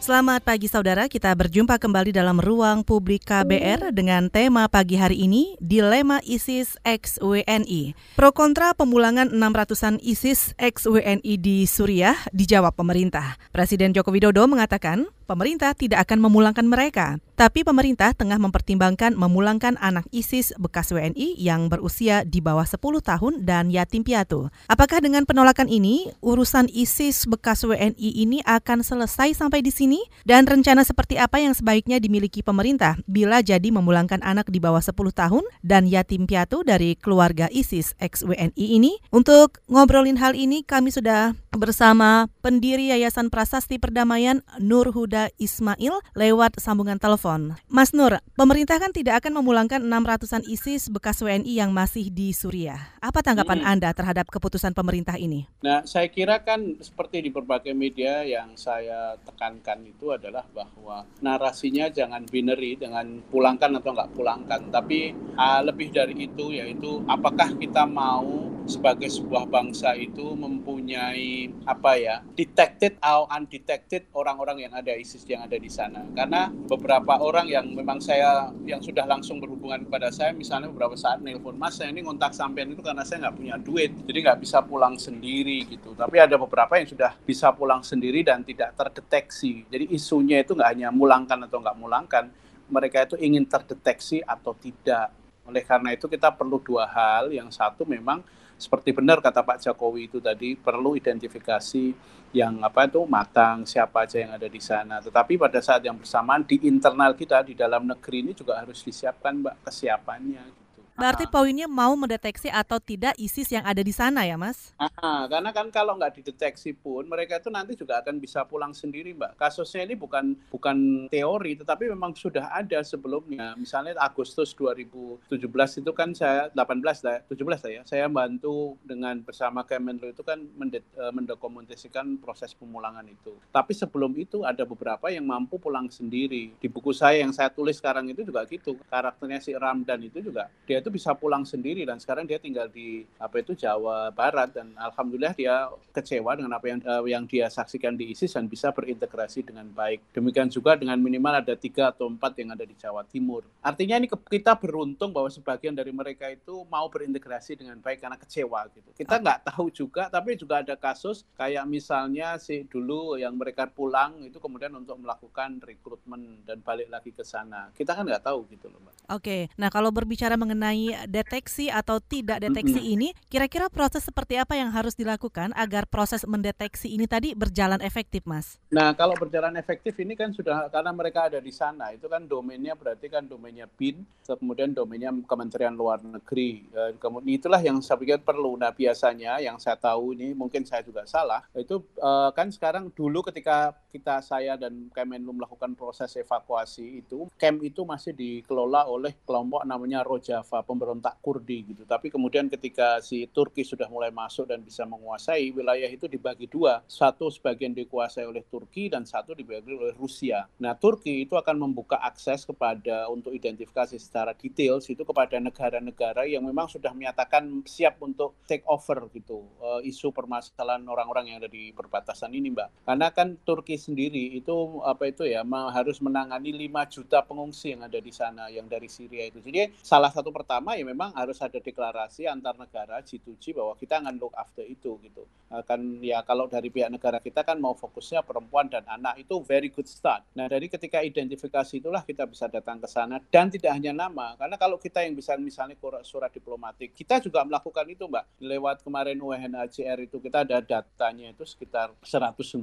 Selamat pagi saudara, kita berjumpa kembali dalam ruang publik KBR dengan tema pagi hari ini, Dilema ISIS X WNI. Pro kontra pemulangan 600-an ISIS X WNI di Suriah dijawab pemerintah. Presiden Joko Widodo mengatakan, pemerintah tidak akan memulangkan mereka. Tapi pemerintah tengah mempertimbangkan memulangkan anak ISIS bekas WNI yang berusia di bawah 10 tahun dan yatim piatu. Apakah dengan penolakan ini, urusan ISIS bekas WNI ini akan selesai sampai di sini? Dan rencana seperti apa yang sebaiknya dimiliki pemerintah bila jadi memulangkan anak di bawah 10 tahun dan yatim piatu dari keluarga ISIS ex ini? Untuk ngobrolin hal ini, kami sudah bersama pendiri Yayasan Prasasti Perdamaian Nur Huda Ismail lewat sambungan telepon. Mas Nur, pemerintah kan tidak akan memulangkan 600-an ISIS bekas WNI yang masih di Suriah. Apa tanggapan hmm. Anda terhadap keputusan pemerintah ini? Nah, saya kira kan seperti di berbagai media yang saya tekankan itu adalah bahwa narasinya jangan binary dengan pulangkan atau nggak pulangkan, tapi uh, lebih dari itu yaitu apakah kita mau sebagai sebuah bangsa itu mempunyai apa ya detected atau undetected orang-orang yang ada ISIS yang ada di sana. Karena beberapa orang yang memang saya yang sudah langsung berhubungan kepada saya misalnya beberapa saat nelpon mas saya ini ngontak sampean itu karena saya nggak punya duit jadi nggak bisa pulang sendiri gitu. Tapi ada beberapa yang sudah bisa pulang sendiri dan tidak terdeteksi. Jadi isunya itu nggak hanya mulangkan atau nggak mulangkan mereka itu ingin terdeteksi atau tidak. Oleh karena itu kita perlu dua hal. Yang satu memang seperti benar kata Pak Jokowi itu tadi perlu identifikasi yang apa itu matang siapa aja yang ada di sana. Tetapi pada saat yang bersamaan di internal kita di dalam negeri ini juga harus disiapkan Mbak kesiapannya. Berarti poinnya mau mendeteksi atau tidak ISIS yang ada di sana ya, Mas? Ah, karena kan kalau nggak dideteksi pun mereka itu nanti juga akan bisa pulang sendiri, Mbak. Kasusnya ini bukan bukan teori, tetapi memang sudah ada sebelumnya. Misalnya Agustus 2017 itu kan saya 18 lah, 17 lah ya. Saya bantu dengan bersama Kemenlu itu kan e, mendokumentasikan proses pemulangan itu. Tapi sebelum itu ada beberapa yang mampu pulang sendiri. Di buku saya yang saya tulis sekarang itu juga gitu. Karakternya si Ramdan itu juga dia itu bisa pulang sendiri dan sekarang dia tinggal di apa itu Jawa Barat dan alhamdulillah dia kecewa dengan apa yang uh, yang dia saksikan di ISIS dan bisa berintegrasi dengan baik. Demikian juga dengan minimal ada tiga atau empat yang ada di Jawa Timur. Artinya ini kita beruntung bahwa sebagian dari mereka itu mau berintegrasi dengan baik karena kecewa gitu. Kita nggak tahu juga tapi juga ada kasus kayak misalnya si dulu yang mereka pulang itu kemudian untuk melakukan rekrutmen dan balik lagi ke sana. Kita kan nggak tahu gitu loh, Mbak. Oke. Nah, kalau berbicara mengenai deteksi atau tidak deteksi ini, kira-kira proses seperti apa yang harus dilakukan agar proses mendeteksi ini tadi berjalan efektif, Mas? Nah, kalau berjalan efektif ini kan sudah karena mereka ada di sana, itu kan domainnya berarti kan domainnya BIN, kemudian domainnya Kementerian Luar Negeri. Kemudian itulah yang saya pikir perlu. Nah, biasanya yang saya tahu ini mungkin saya juga salah, itu uh, kan sekarang dulu ketika kita saya dan Kemenlu melakukan proses evakuasi itu, camp itu masih dikelola oleh kelompok namanya Rojava pemberontak Kurdi gitu. Tapi kemudian ketika si Turki sudah mulai masuk dan bisa menguasai wilayah itu dibagi dua, satu sebagian dikuasai oleh Turki dan satu dibagi oleh Rusia. Nah Turki itu akan membuka akses kepada untuk identifikasi secara detail itu kepada negara-negara yang memang sudah menyatakan siap untuk take over gitu uh, isu permasalahan orang-orang yang ada di perbatasan ini mbak. Karena kan Turki sendiri itu apa itu ya harus menangani 5 juta pengungsi yang ada di sana yang dari Syria itu. Jadi salah satu pertama pertama ya memang harus ada deklarasi antar negara G2G bahwa kita akan look after itu gitu. Kan ya kalau dari pihak negara kita kan mau fokusnya perempuan dan anak itu very good start. Nah dari ketika identifikasi itulah kita bisa datang ke sana dan tidak hanya nama karena kalau kita yang bisa misalnya surat diplomatik kita juga melakukan itu mbak lewat kemarin UNHCR itu kita ada datanya itu sekitar 198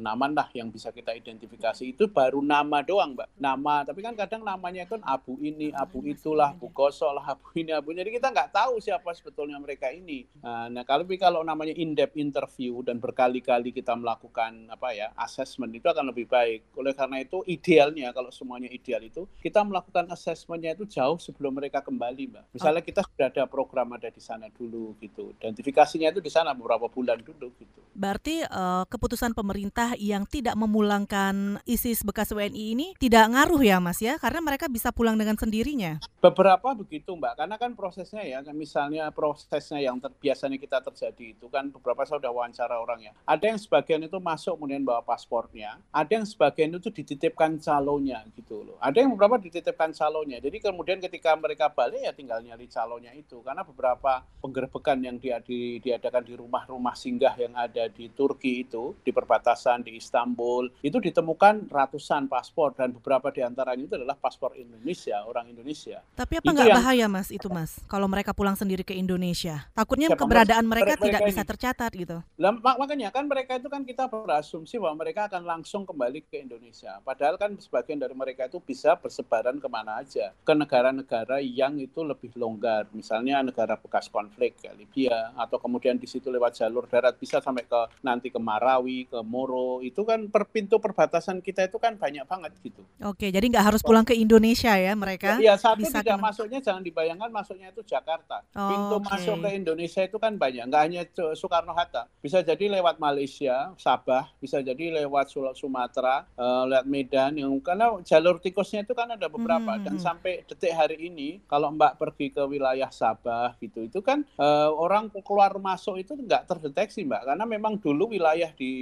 nama lah yang bisa kita identifikasi itu baru nama doang mbak nama tapi kan kadang namanya kan abu ini abu itulah abu kosol abu ini abu jadi kita nggak tahu siapa sebetulnya mereka ini. Nah, nah kalau kalau namanya in depth interview dan berkali-kali kita melakukan apa ya assessment itu akan lebih baik. Oleh karena itu idealnya kalau semuanya ideal itu kita melakukan assessmentnya itu jauh sebelum mereka kembali mbak. Misalnya kita sudah ada program ada di sana dulu gitu. Identifikasinya itu di sana beberapa bulan dulu gitu. Berarti uh, keputusan pemerintah yang tidak memulangkan ISIS bekas WNI ini tidak ngaruh ya mas ya? Karena mereka bisa pulang dengan sendirinya? Beberapa begini begitu Mbak, karena kan prosesnya ya, misalnya prosesnya yang ter, biasanya kita terjadi itu kan beberapa saya sudah wawancara orang ya. Ada yang sebagian itu masuk kemudian bawa paspornya, ada yang sebagian itu dititipkan calonnya gitu loh. Ada yang beberapa dititipkan calonnya. Jadi kemudian ketika mereka balik ya tinggal nyari calonnya itu. Karena beberapa penggerbekan yang dia, di, diadakan di rumah-rumah singgah yang ada di Turki itu, di perbatasan di Istanbul, itu ditemukan ratusan paspor dan beberapa di antaranya itu adalah paspor Indonesia, orang Indonesia. Tapi apa nggak. Bahaya mas itu mas, kalau mereka pulang sendiri ke Indonesia? Takutnya Siapa keberadaan mereka, mereka tidak ini. bisa tercatat gitu. Lah, makanya kan mereka itu kan kita berasumsi bahwa mereka akan langsung kembali ke Indonesia. Padahal kan sebagian dari mereka itu bisa bersebaran ke mana aja, ke negara-negara yang itu lebih longgar, misalnya negara bekas konflik kayak Libya, atau kemudian di situ lewat jalur darat bisa sampai ke nanti ke Marawi, ke Moro, itu kan per pintu perbatasan kita itu kan banyak banget gitu. Oke, jadi nggak harus pulang ke Indonesia ya mereka? Iya, satu bisa tidak masuknya jangan dibayangkan masuknya itu Jakarta. Oh, Pintu okay. masuk ke Indonesia itu kan banyak, nggak hanya Soekarno Hatta. Bisa jadi lewat Malaysia, Sabah, bisa jadi lewat Sumatera, uh, lewat Medan. Yang karena jalur tikusnya itu kan ada beberapa hmm. dan sampai detik hari ini kalau Mbak pergi ke wilayah Sabah gitu, itu kan uh, orang keluar masuk itu nggak terdeteksi Mbak, karena memang dulu wilayah di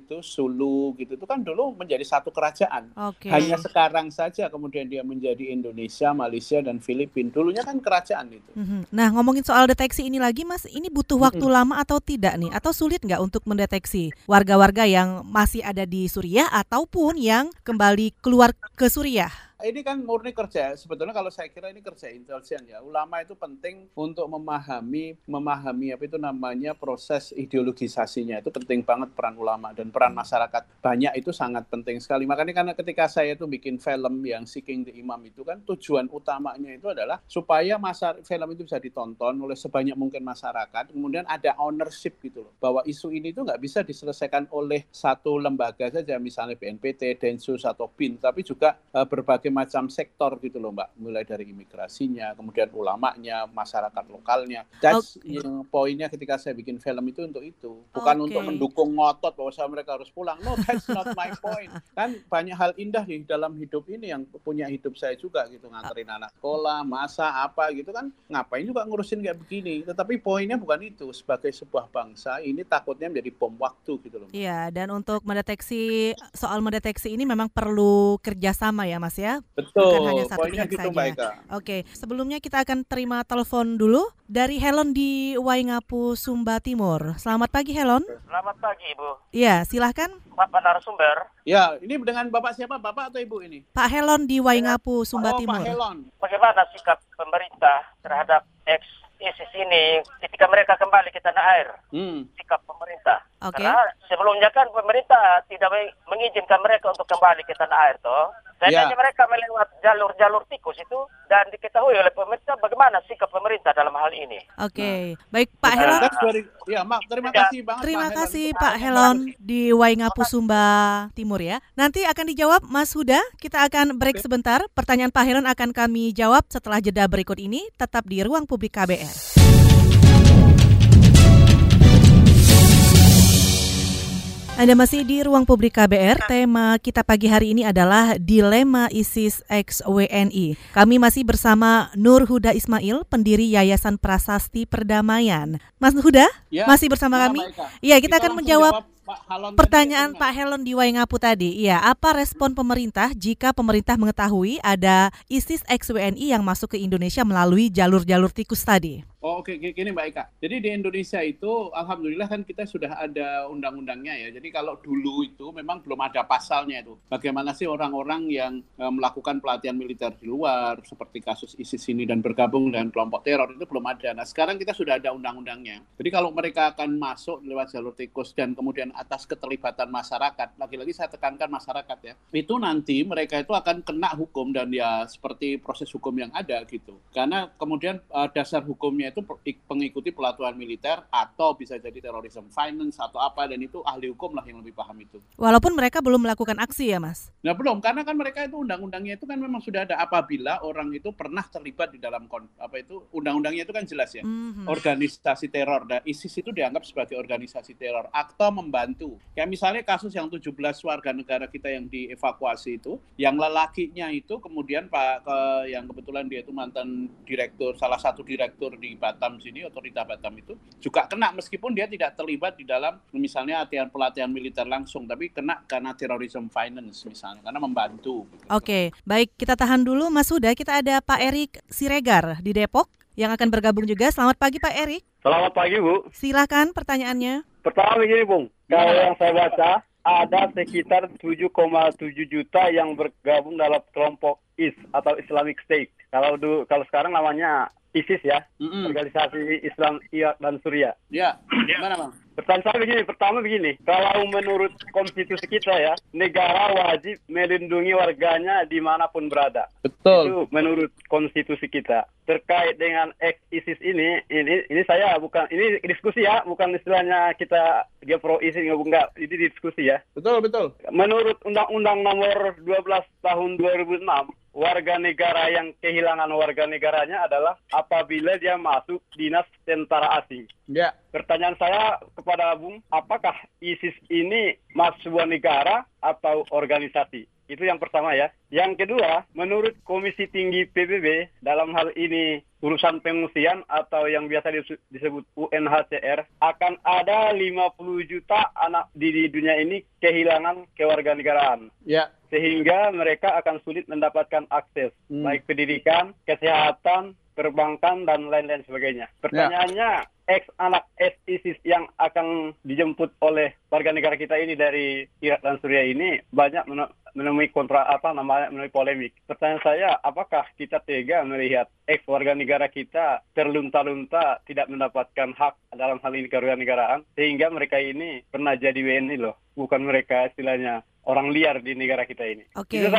itu Sulu gitu itu kan dulu menjadi satu kerajaan. Okay. Hanya sekarang saja kemudian dia menjadi Indonesia, Malaysia dan Filipina. Dulunya kan kerajaan itu. Mm-hmm. Nah ngomongin soal deteksi ini lagi Mas, ini butuh waktu mm-hmm. lama atau tidak nih? Atau sulit nggak untuk mendeteksi warga-warga yang masih ada di Suriah ataupun yang kembali keluar ke Suriah? Ini kan murni kerja. Sebetulnya kalau saya kira ini kerja intelijen ya. Ulama itu penting untuk memahami memahami apa itu namanya proses ideologisasinya. Itu penting banget peran ulama dan peran masyarakat. Banyak itu sangat penting sekali. Makanya karena ketika saya itu bikin film yang Seeking the Imam itu kan tujuan utamanya itu adalah supaya masa film itu bisa ditonton oleh sebanyak mungkin masyarakat. Kemudian ada ownership gitu loh. Bahwa isu ini itu nggak bisa diselesaikan oleh satu lembaga saja misalnya BNPT, Densus atau BIN, tapi juga uh, berbagai berbagai macam sektor gitu loh Mbak, mulai dari imigrasinya, kemudian ulamanya, masyarakat lokalnya. That's okay. yang poinnya ketika saya bikin film itu untuk itu, bukan okay. untuk mendukung ngotot bahwa saya mereka harus pulang. No, that's not my point. Kan banyak hal indah di dalam hidup ini yang punya hidup saya juga gitu, nganterin anak sekolah, masa apa gitu kan, ngapain juga ngurusin kayak begini. Tetapi poinnya bukan itu, sebagai sebuah bangsa ini takutnya menjadi bom waktu gitu loh. Iya, dan untuk mendeteksi soal mendeteksi ini memang perlu kerjasama ya Mas ya. Betul. Bukan hanya satu pihak gitu, saja. Oke, sebelumnya kita akan terima telepon dulu dari Helen di Waingapu, Sumba Timur. Selamat pagi Helen. Selamat pagi Ibu. Iya, silahkan. Bapak narasumber. Ya, ini dengan Bapak siapa? Bapak atau Ibu ini? Pak Helen di Waingapu, Sumba oh, Timur. Pak Helen. Bagaimana sikap pemerintah terhadap ex ISIS ini ketika mereka kembali ke tanah air? Hmm. Sikap pemerintah. Okay. Karena sebelumnya kan pemerintah tidak mengizinkan mereka untuk kembali ke tanah air toh. Seandainya ya. mereka melewat jalur-jalur tikus itu dan diketahui oleh pemerintah bagaimana sikap pemerintah dalam hal ini. Oke, okay. nah. baik Pak Helon. Ya, Mak, terima ya. kasih banget. Terima Pak kasih Helon. Pak Helon di Waingapu Sumba Timur ya. Nanti akan dijawab Mas Huda. Kita akan break sebentar. Pertanyaan Pak Helon akan kami jawab setelah jeda berikut ini. Tetap di ruang publik KBR. Anda masih di ruang publik KBR. Tema kita pagi hari ini adalah Dilema ISIS X WNI. Kami masih bersama Nur Huda Ismail, pendiri Yayasan Prasasti Perdamaian. Mas Huda, ya, masih bersama kami? Iya, kita, kita akan menjawab Pak Pertanyaan Pak Helon di Waingapu tadi, iya, apa respon pemerintah jika pemerintah mengetahui ada ISIS X WNI yang masuk ke Indonesia melalui jalur-jalur tikus tadi? Oh oke, okay. gini Mbak Eka. Jadi di Indonesia itu, alhamdulillah kan kita sudah ada undang-undangnya ya. Jadi kalau dulu itu memang belum ada pasalnya itu. Bagaimana sih orang-orang yang e, melakukan pelatihan militer di luar, seperti kasus ISIS ini dan bergabung dengan kelompok teror itu belum ada. Nah sekarang kita sudah ada undang-undangnya. Jadi kalau mereka akan masuk lewat jalur tikus dan kemudian atas keterlibatan masyarakat, lagi-lagi saya tekankan masyarakat ya, itu nanti mereka itu akan kena hukum dan ya seperti proses hukum yang ada gitu. Karena kemudian uh, dasar hukumnya itu pengikuti pelatihan militer atau bisa jadi terorisme finance atau apa dan itu ahli hukum lah yang lebih paham itu. Walaupun mereka belum melakukan aksi ya mas? Nah belum karena kan mereka itu undang-undangnya itu kan memang sudah ada apabila orang itu pernah terlibat di dalam apa itu undang-undangnya itu kan jelas ya mm-hmm. organisasi teror. Dan ISIS itu dianggap sebagai organisasi teror atau membantu. Kayak misalnya kasus yang 17 warga negara kita yang dievakuasi itu, yang lelakinya itu kemudian pak ke, yang kebetulan dia itu mantan direktur salah satu direktur di Batam sini otorita Batam itu juga kena meskipun dia tidak terlibat di dalam misalnya latihan pelatihan militer langsung tapi kena karena terorisme finance misalnya karena membantu. Gitu. Oke, baik kita tahan dulu Mas Huda kita ada Pak Erik Siregar di Depok yang akan bergabung juga. Selamat pagi Pak Erik. Selamat pagi Bu. Silakan pertanyaannya. Pertama begini Bung, kalau yang saya baca ada sekitar 7,7 juta yang bergabung dalam kelompok IS atau Islamic State. Kalau du, kalau sekarang namanya ISIS ya, mm -hmm. organisasi Islam Irak dan Suriah. Ya, gimana bang? Pertanyaan saya begini, pertama begini, kalau menurut konstitusi kita ya, negara wajib melindungi warganya di mana pun berada. Betul. Itu menurut konstitusi kita. Terkait dengan ex ISIS ini, ini ini saya bukan ini diskusi ya, bukan istilahnya kita dia pro ISIS enggak, ini diskusi ya. Betul betul. Menurut Undang-Undang Nomor 12 Tahun 2006 warga negara yang kehilangan warga negaranya adalah apabila dia masuk dinas tentara asing. Ya. Pertanyaan saya kepada Bung, apakah ISIS ini masuk sebuah negara atau organisasi? Itu yang pertama ya. Yang kedua, menurut Komisi Tinggi PBB dalam hal ini urusan pengungsian atau yang biasa disebut UNHCR akan ada 50 juta anak di dunia ini kehilangan kewarganegaraan. Ya. Sehingga mereka akan sulit mendapatkan akses hmm. baik pendidikan, kesehatan, perbankan dan lain-lain sebagainya. Pertanyaannya, ya ex anak ex ISIS yang akan dijemput oleh warga negara kita ini dari Irak dan Suriah ini banyak menemui kontra apa namanya menemui polemik. Pertanyaan saya, apakah kita tega melihat ex warga negara kita terlunta-lunta tidak mendapatkan hak dalam hal ini kewarganegaraan sehingga mereka ini pernah jadi WNI loh, bukan mereka istilahnya orang liar di negara kita ini. Oke. Okay.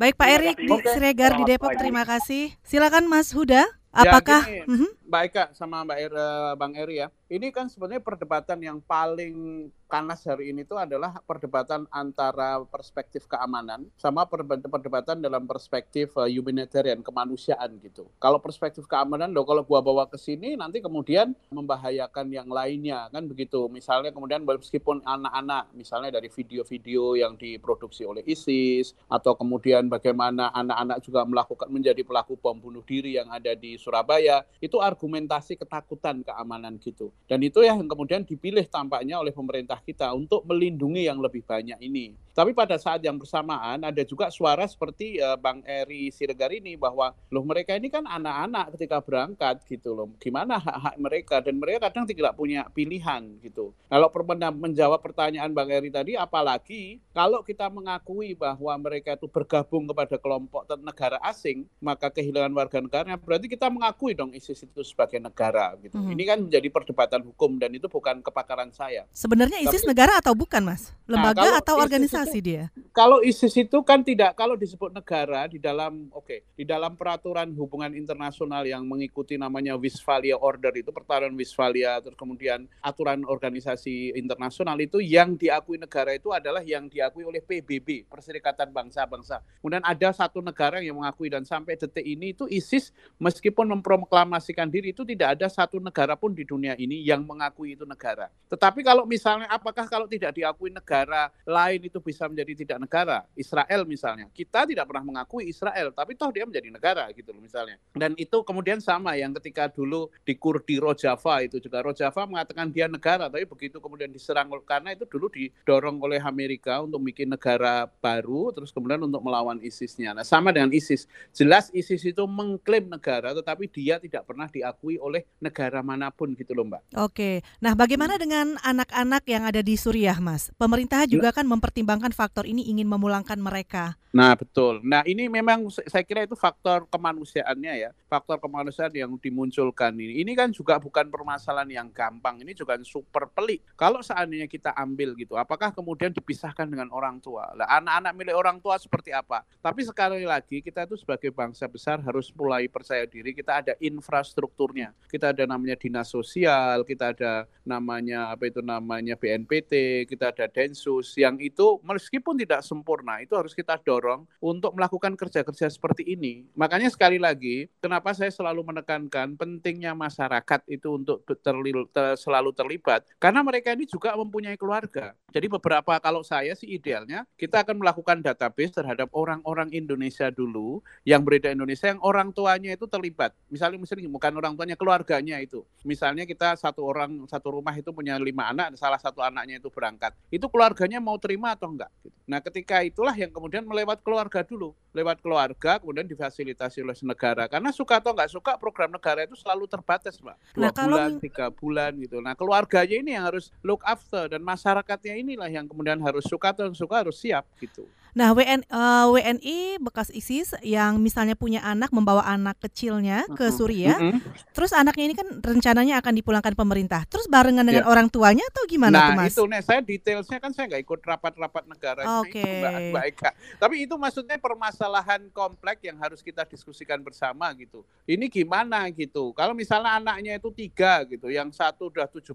Baik Pak Erik di Siregar di Depok, terima kasih. Silakan Mas Huda. Apakah ya, gini, uh -huh. baik Kak sama Mbak er, Bang Eri ya. Ini kan sebenarnya perdebatan yang paling panas hari ini itu adalah perdebatan antara perspektif keamanan sama perdebatan dalam perspektif uh, humanitarian kemanusiaan gitu. Kalau perspektif keamanan loh kalau gua bawa ke sini nanti kemudian membahayakan yang lainnya kan begitu. Misalnya kemudian meskipun anak-anak misalnya dari video-video yang diproduksi oleh ISIS atau kemudian bagaimana anak-anak juga melakukan menjadi pelaku bom bunuh diri yang ada di Surabaya itu argumentasi ketakutan keamanan gitu. Dan itu yang kemudian dipilih tampaknya oleh pemerintah kita untuk melindungi yang lebih banyak ini. Tapi pada saat yang bersamaan ada juga suara seperti uh, Bang Eri Siregar ini bahwa loh mereka ini kan anak-anak ketika berangkat gitu loh. Gimana hak-hak mereka dan mereka kadang tidak punya pilihan gitu. Kalau pernah menjawab pertanyaan Bang Eri tadi apalagi kalau kita mengakui bahwa mereka itu bergabung kepada kelompok negara asing, maka kehilangan warga negaranya berarti kita mengakui dong ISIS itu sebagai negara gitu. Hmm. Ini kan menjadi perdebatan hukum dan itu bukan kepakaran saya. Sebenarnya ISIS Tapi, negara atau bukan, Mas? Nah, Lembaga nah, atau organisasi? Organisasi dia. Kalau ISIS itu kan tidak kalau disebut negara di dalam oke, okay, di dalam peraturan hubungan internasional yang mengikuti namanya Westphalia Order itu peraturan Westphalia terus kemudian aturan organisasi internasional itu yang diakui negara itu adalah yang diakui oleh PBB, Perserikatan Bangsa-Bangsa. Kemudian ada satu negara yang mengakui dan sampai detik ini itu ISIS meskipun memproklamasikan diri itu tidak ada satu negara pun di dunia ini yang mengakui itu negara. Tetapi kalau misalnya apakah kalau tidak diakui negara lain itu bisa menjadi tidak negara. Israel misalnya, kita tidak pernah mengakui Israel, tapi toh dia menjadi negara gitu loh misalnya. Dan itu kemudian sama yang ketika dulu di Kurdi Rojava itu juga Rojava mengatakan dia negara, tapi begitu kemudian diserang karena itu dulu didorong oleh Amerika untuk bikin negara baru, terus kemudian untuk melawan ISISnya. Nah sama dengan ISIS, jelas ISIS itu mengklaim negara, tetapi dia tidak pernah diakui oleh negara mana pun gitu loh Mbak. Oke, nah bagaimana dengan anak-anak yang ada di Suriah Mas? Pemerintah pemerintah juga kan mempertimbangkan faktor ini ingin memulangkan mereka. Nah, betul. Nah, ini memang saya kira itu faktor kemanusiaannya ya. Faktor kemanusiaan yang dimunculkan ini. Ini kan juga bukan permasalahan yang gampang. Ini juga super pelik. Kalau seandainya kita ambil gitu, apakah kemudian dipisahkan dengan orang tua? Anak-anak milik orang tua seperti apa? Tapi sekali lagi kita itu sebagai bangsa besar harus mulai percaya diri. Kita ada infrastrukturnya. Kita ada namanya dinas sosial, kita ada namanya apa itu namanya BNPT, kita ada Densus yang itu meskipun tidak sempurna itu harus kita dorong untuk melakukan kerja-kerja seperti ini. Makanya sekali lagi, kenapa saya selalu menekankan pentingnya masyarakat itu untuk terlil, ter, selalu terlibat, karena mereka ini juga mempunyai keluarga. Jadi beberapa kalau saya sih idealnya kita akan melakukan database terhadap orang-orang Indonesia dulu yang beredar Indonesia yang orang tuanya itu terlibat. Misalnya misalnya bukan orang tuanya keluarganya itu. Misalnya kita satu orang satu rumah itu punya lima anak, salah satu anaknya itu berangkat. Itu keluarganya mau terima atau enggak? Nah ketika itulah yang kemudian melewati lewat keluarga dulu. Lewat keluarga kemudian difasilitasi oleh negara karena suka atau nggak suka program negara itu selalu terbatas mbak. Dua nah, bulan tiga bulan gitu. Nah keluarganya ini yang harus look after dan masyarakatnya inilah yang kemudian harus suka atau suka harus siap gitu Nah, WN, uh, eh, WNI bekas ISIS yang misalnya punya anak membawa anak kecilnya ke Suriah, mm -hmm. terus anaknya ini kan rencananya akan dipulangkan pemerintah, terus barengan dengan yeah. orang tuanya atau gimana nah, tuh Mas? Nah itu nih saya detailsnya kan saya nggak ikut rapat-rapat negara. Okay. Mbak, Mbak Eka. Tapi itu maksudnya permasalahan kompleks yang harus kita diskusikan bersama gitu. Ini gimana gitu? Kalau misalnya anaknya itu tiga gitu, yang satu udah 17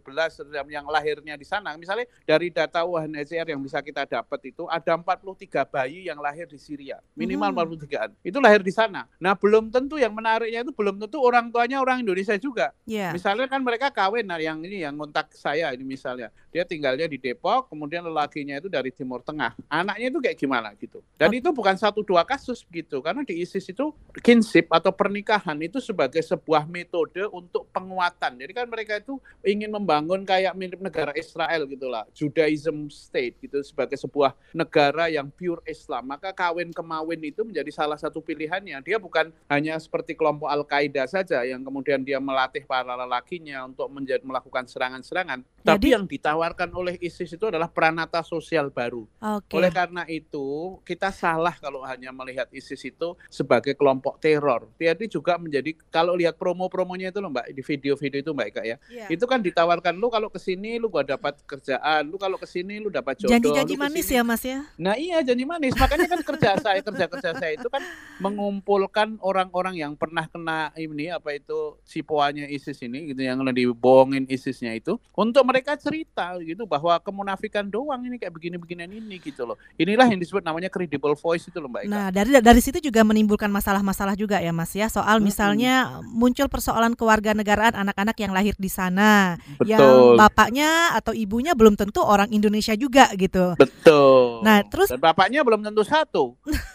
yang lahirnya di sana, misalnya dari data UNHCR yang bisa kita dapat itu ada 43 bayi yang lahir di Syria, minimal hmm. 43-an. Itu lahir di sana. Nah, belum tentu yang menariknya itu belum tentu orang tuanya orang Indonesia juga. Yeah. Misalnya kan mereka kawin nah yang ini yang kontak saya ini misalnya. Dia tinggalnya di Depok, kemudian lelakinya itu dari Timur Tengah. Anaknya itu kayak gimana gitu. Dan oh. itu bukan satu dua kasus gitu. Karena di ISIS itu kinship atau pernikahan itu sebagai sebuah metode untuk penguatan. Jadi kan mereka itu ingin membangun kayak mirip negara Israel gitulah, Judaism state gitu sebagai sebuah negara yang pure pure Islam, maka kawin kemawin itu menjadi salah satu pilihannya. Dia bukan hanya seperti kelompok Al-Qaeda saja yang kemudian dia melatih para lelakinya untuk menjadi, melakukan serangan-serangan, tapi yang ditawarkan oleh ISIS itu adalah peranata sosial baru. Okay. Oleh karena itu, kita salah kalau hanya melihat ISIS itu sebagai kelompok teror. Jadi juga menjadi kalau lihat promo-promonya itu loh Mbak, di video-video itu Mbak Eka ya. Yeah. Itu kan ditawarkan lu kalau ke sini lu gua dapat kerjaan, lu kalau ke sini lu dapat jodoh. Janji-janji manis ya Mas ya. Nah, iya janji manis. Makanya kan kerja saya kerja kerja saya itu kan mengumpulkan orang-orang yang pernah kena ini apa itu sipoanya ISIS ini gitu yang dibohongin ISISnya itu untuk mereka cerita gitu bahwa kemunafikan doang ini kayak begini-beginian ini gitu loh. Inilah yang disebut namanya credible voice itu loh Mbak Ika. Nah, dari dari situ juga menimbulkan masalah-masalah juga ya Mas ya soal misalnya hmm. muncul persoalan kewarganegaraan anak-anak yang lahir di sana Betul. yang bapaknya atau ibunya belum tentu orang Indonesia juga gitu. Betul. Nah, terus Dan bapaknya belum tentu satu.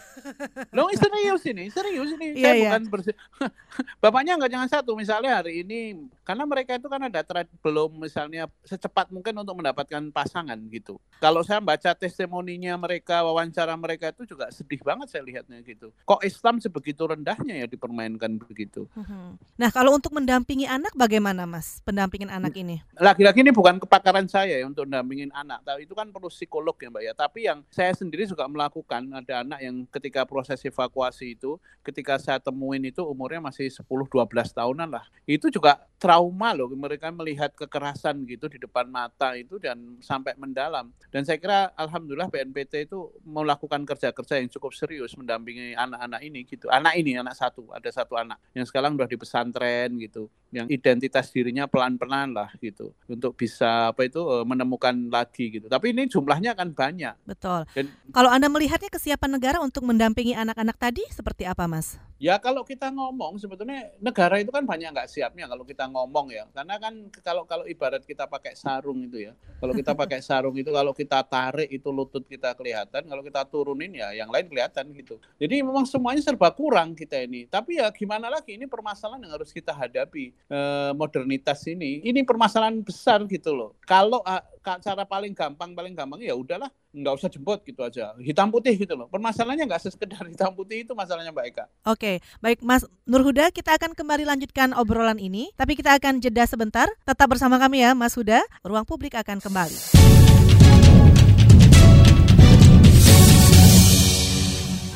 Lo serius ini, serius ini. Yeah, Saya yeah. bukan bersih. Bapaknya nggak jangan satu. Misalnya hari ini, karena mereka itu kan ada trend belum misalnya secepat mungkin untuk mendapatkan pasangan gitu. Kalau saya baca testimoninya mereka, wawancara mereka itu juga sedih banget saya lihatnya gitu. Kok Islam sebegitu rendahnya ya dipermainkan begitu. Mhm. Nah kalau untuk mendampingi anak bagaimana mas? Pendampingin anak ini? Lagi-lagi ini bukan kepakaran saya ya untuk mendampingin anak. Tapi itu kan perlu psikolog ya mbak ya. Tapi yang saya sendiri juga melakukan ada anak yang ketika proses evakuasi itu, ketika saya temuin itu umurnya masih 10-12 tahunan lah. Itu juga trauma loh, mereka melihat kekerasan gitu di depan mata itu dan sampai mendalam. Dan saya kira alhamdulillah BNPT itu melakukan kerja-kerja yang cukup serius mendampingi anak-anak ini gitu. Anak ini, anak satu, ada satu anak yang sekarang udah di pesantren gitu, yang identitas dirinya pelan-pelan lah gitu, untuk bisa apa itu eh, menemukan lagi gitu. Tapi ini jumlahnya kan banyak. Betul. Dan, Kalau Anda melihatnya kesiapan negara untuk mendampingi anak-anak tadi seperti apa, Mas? Ya kalau kita ngomong sebetulnya negara itu kan banyak nggak siapnya kalau kita ngomong ya. Karena kan kalau kalau ibarat kita pakai sarung itu ya. Kalau kita pakai sarung itu kalau kita tarik itu lutut kita kelihatan, kalau kita turunin ya yang lain kelihatan gitu. Jadi memang semuanya serba kurang kita ini. Tapi ya gimana lagi ini permasalahan yang harus kita hadapi e, modernitas ini. Ini permasalahan besar gitu loh. Kalau cara paling gampang paling gampang ya udahlah nggak usah jemput gitu aja. Hitam putih gitu loh. Permasalahannya nggak sekedar hitam putih itu masalahnya mbak Eka. Oke baik Mas Nurhuda kita akan kembali lanjutkan obrolan ini. Tapi kita akan jeda sebentar. Tetap bersama kami ya Mas Huda. Ruang publik akan kembali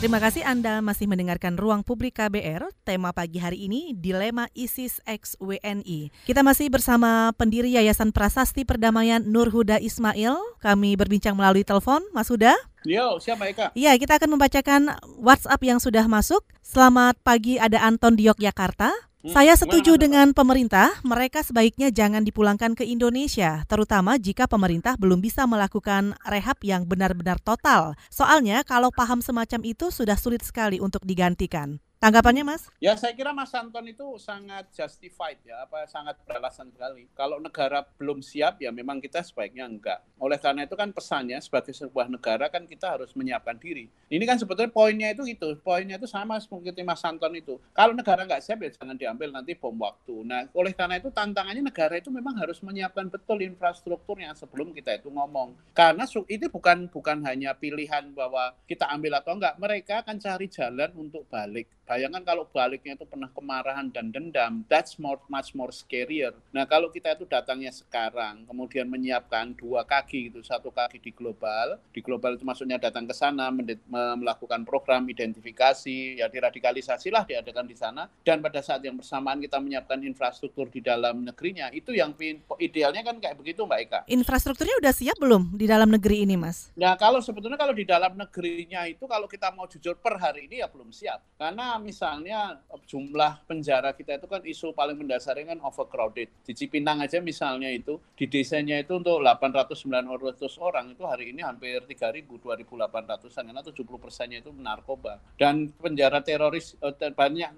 Terima kasih Anda masih mendengarkan Ruang Publik KBR. Tema pagi hari ini Dilema ISIS X WNI. Kita masih bersama pendiri Yayasan Prasasti Perdamaian Nur Huda Ismail. Kami berbincang melalui telepon. Mas Huda? Yo, siapa Eka? Iya, kita akan membacakan WhatsApp yang sudah masuk. Selamat pagi, ada Anton di Yogyakarta. Hmm, Saya setuju dengan pemerintah, mereka sebaiknya jangan dipulangkan ke Indonesia, terutama jika pemerintah belum bisa melakukan rehab yang benar-benar total. Soalnya kalau paham semacam itu sudah sulit sekali untuk digantikan. Tanggapannya Mas? Ya saya kira Mas Anton itu sangat justified ya, apa sangat beralasan sekali. Kalau negara belum siap ya memang kita sebaiknya enggak. Oleh karena itu kan pesannya sebagai sebuah negara kan kita harus menyiapkan diri. Ini kan sebetulnya poinnya itu itu, poinnya itu sama seperti Mas Anton itu. Kalau negara enggak siap ya jangan diambil nanti bom waktu. Nah oleh karena itu tantangannya negara itu memang harus menyiapkan betul infrastrukturnya sebelum kita itu ngomong. Karena itu bukan bukan hanya pilihan bahwa kita ambil atau enggak, mereka akan cari jalan untuk balik Bayangkan kalau baliknya itu pernah kemarahan dan dendam, that's more, much more scarier. Nah kalau kita itu datangnya sekarang, kemudian menyiapkan dua kaki itu, satu kaki di global, di global itu maksudnya datang ke sana, melakukan program identifikasi, ya diradikalisasi lah diadakan di sana, dan pada saat yang bersamaan kita menyiapkan infrastruktur di dalam negerinya, itu yang idealnya kan kayak begitu Mbak Eka. Infrastrukturnya udah siap belum di dalam negeri ini Mas? Nah kalau sebetulnya kalau di dalam negerinya itu, kalau kita mau jujur per hari ini ya belum siap, karena misalnya jumlah penjara kita itu kan isu paling mendasarnya kan overcrowded. Di Cipinang aja misalnya itu di desanya itu untuk 800 900 orang itu hari ini hampir 3000 2800-an karena 70 persennya itu narkoba. Dan penjara teroris eh, banyak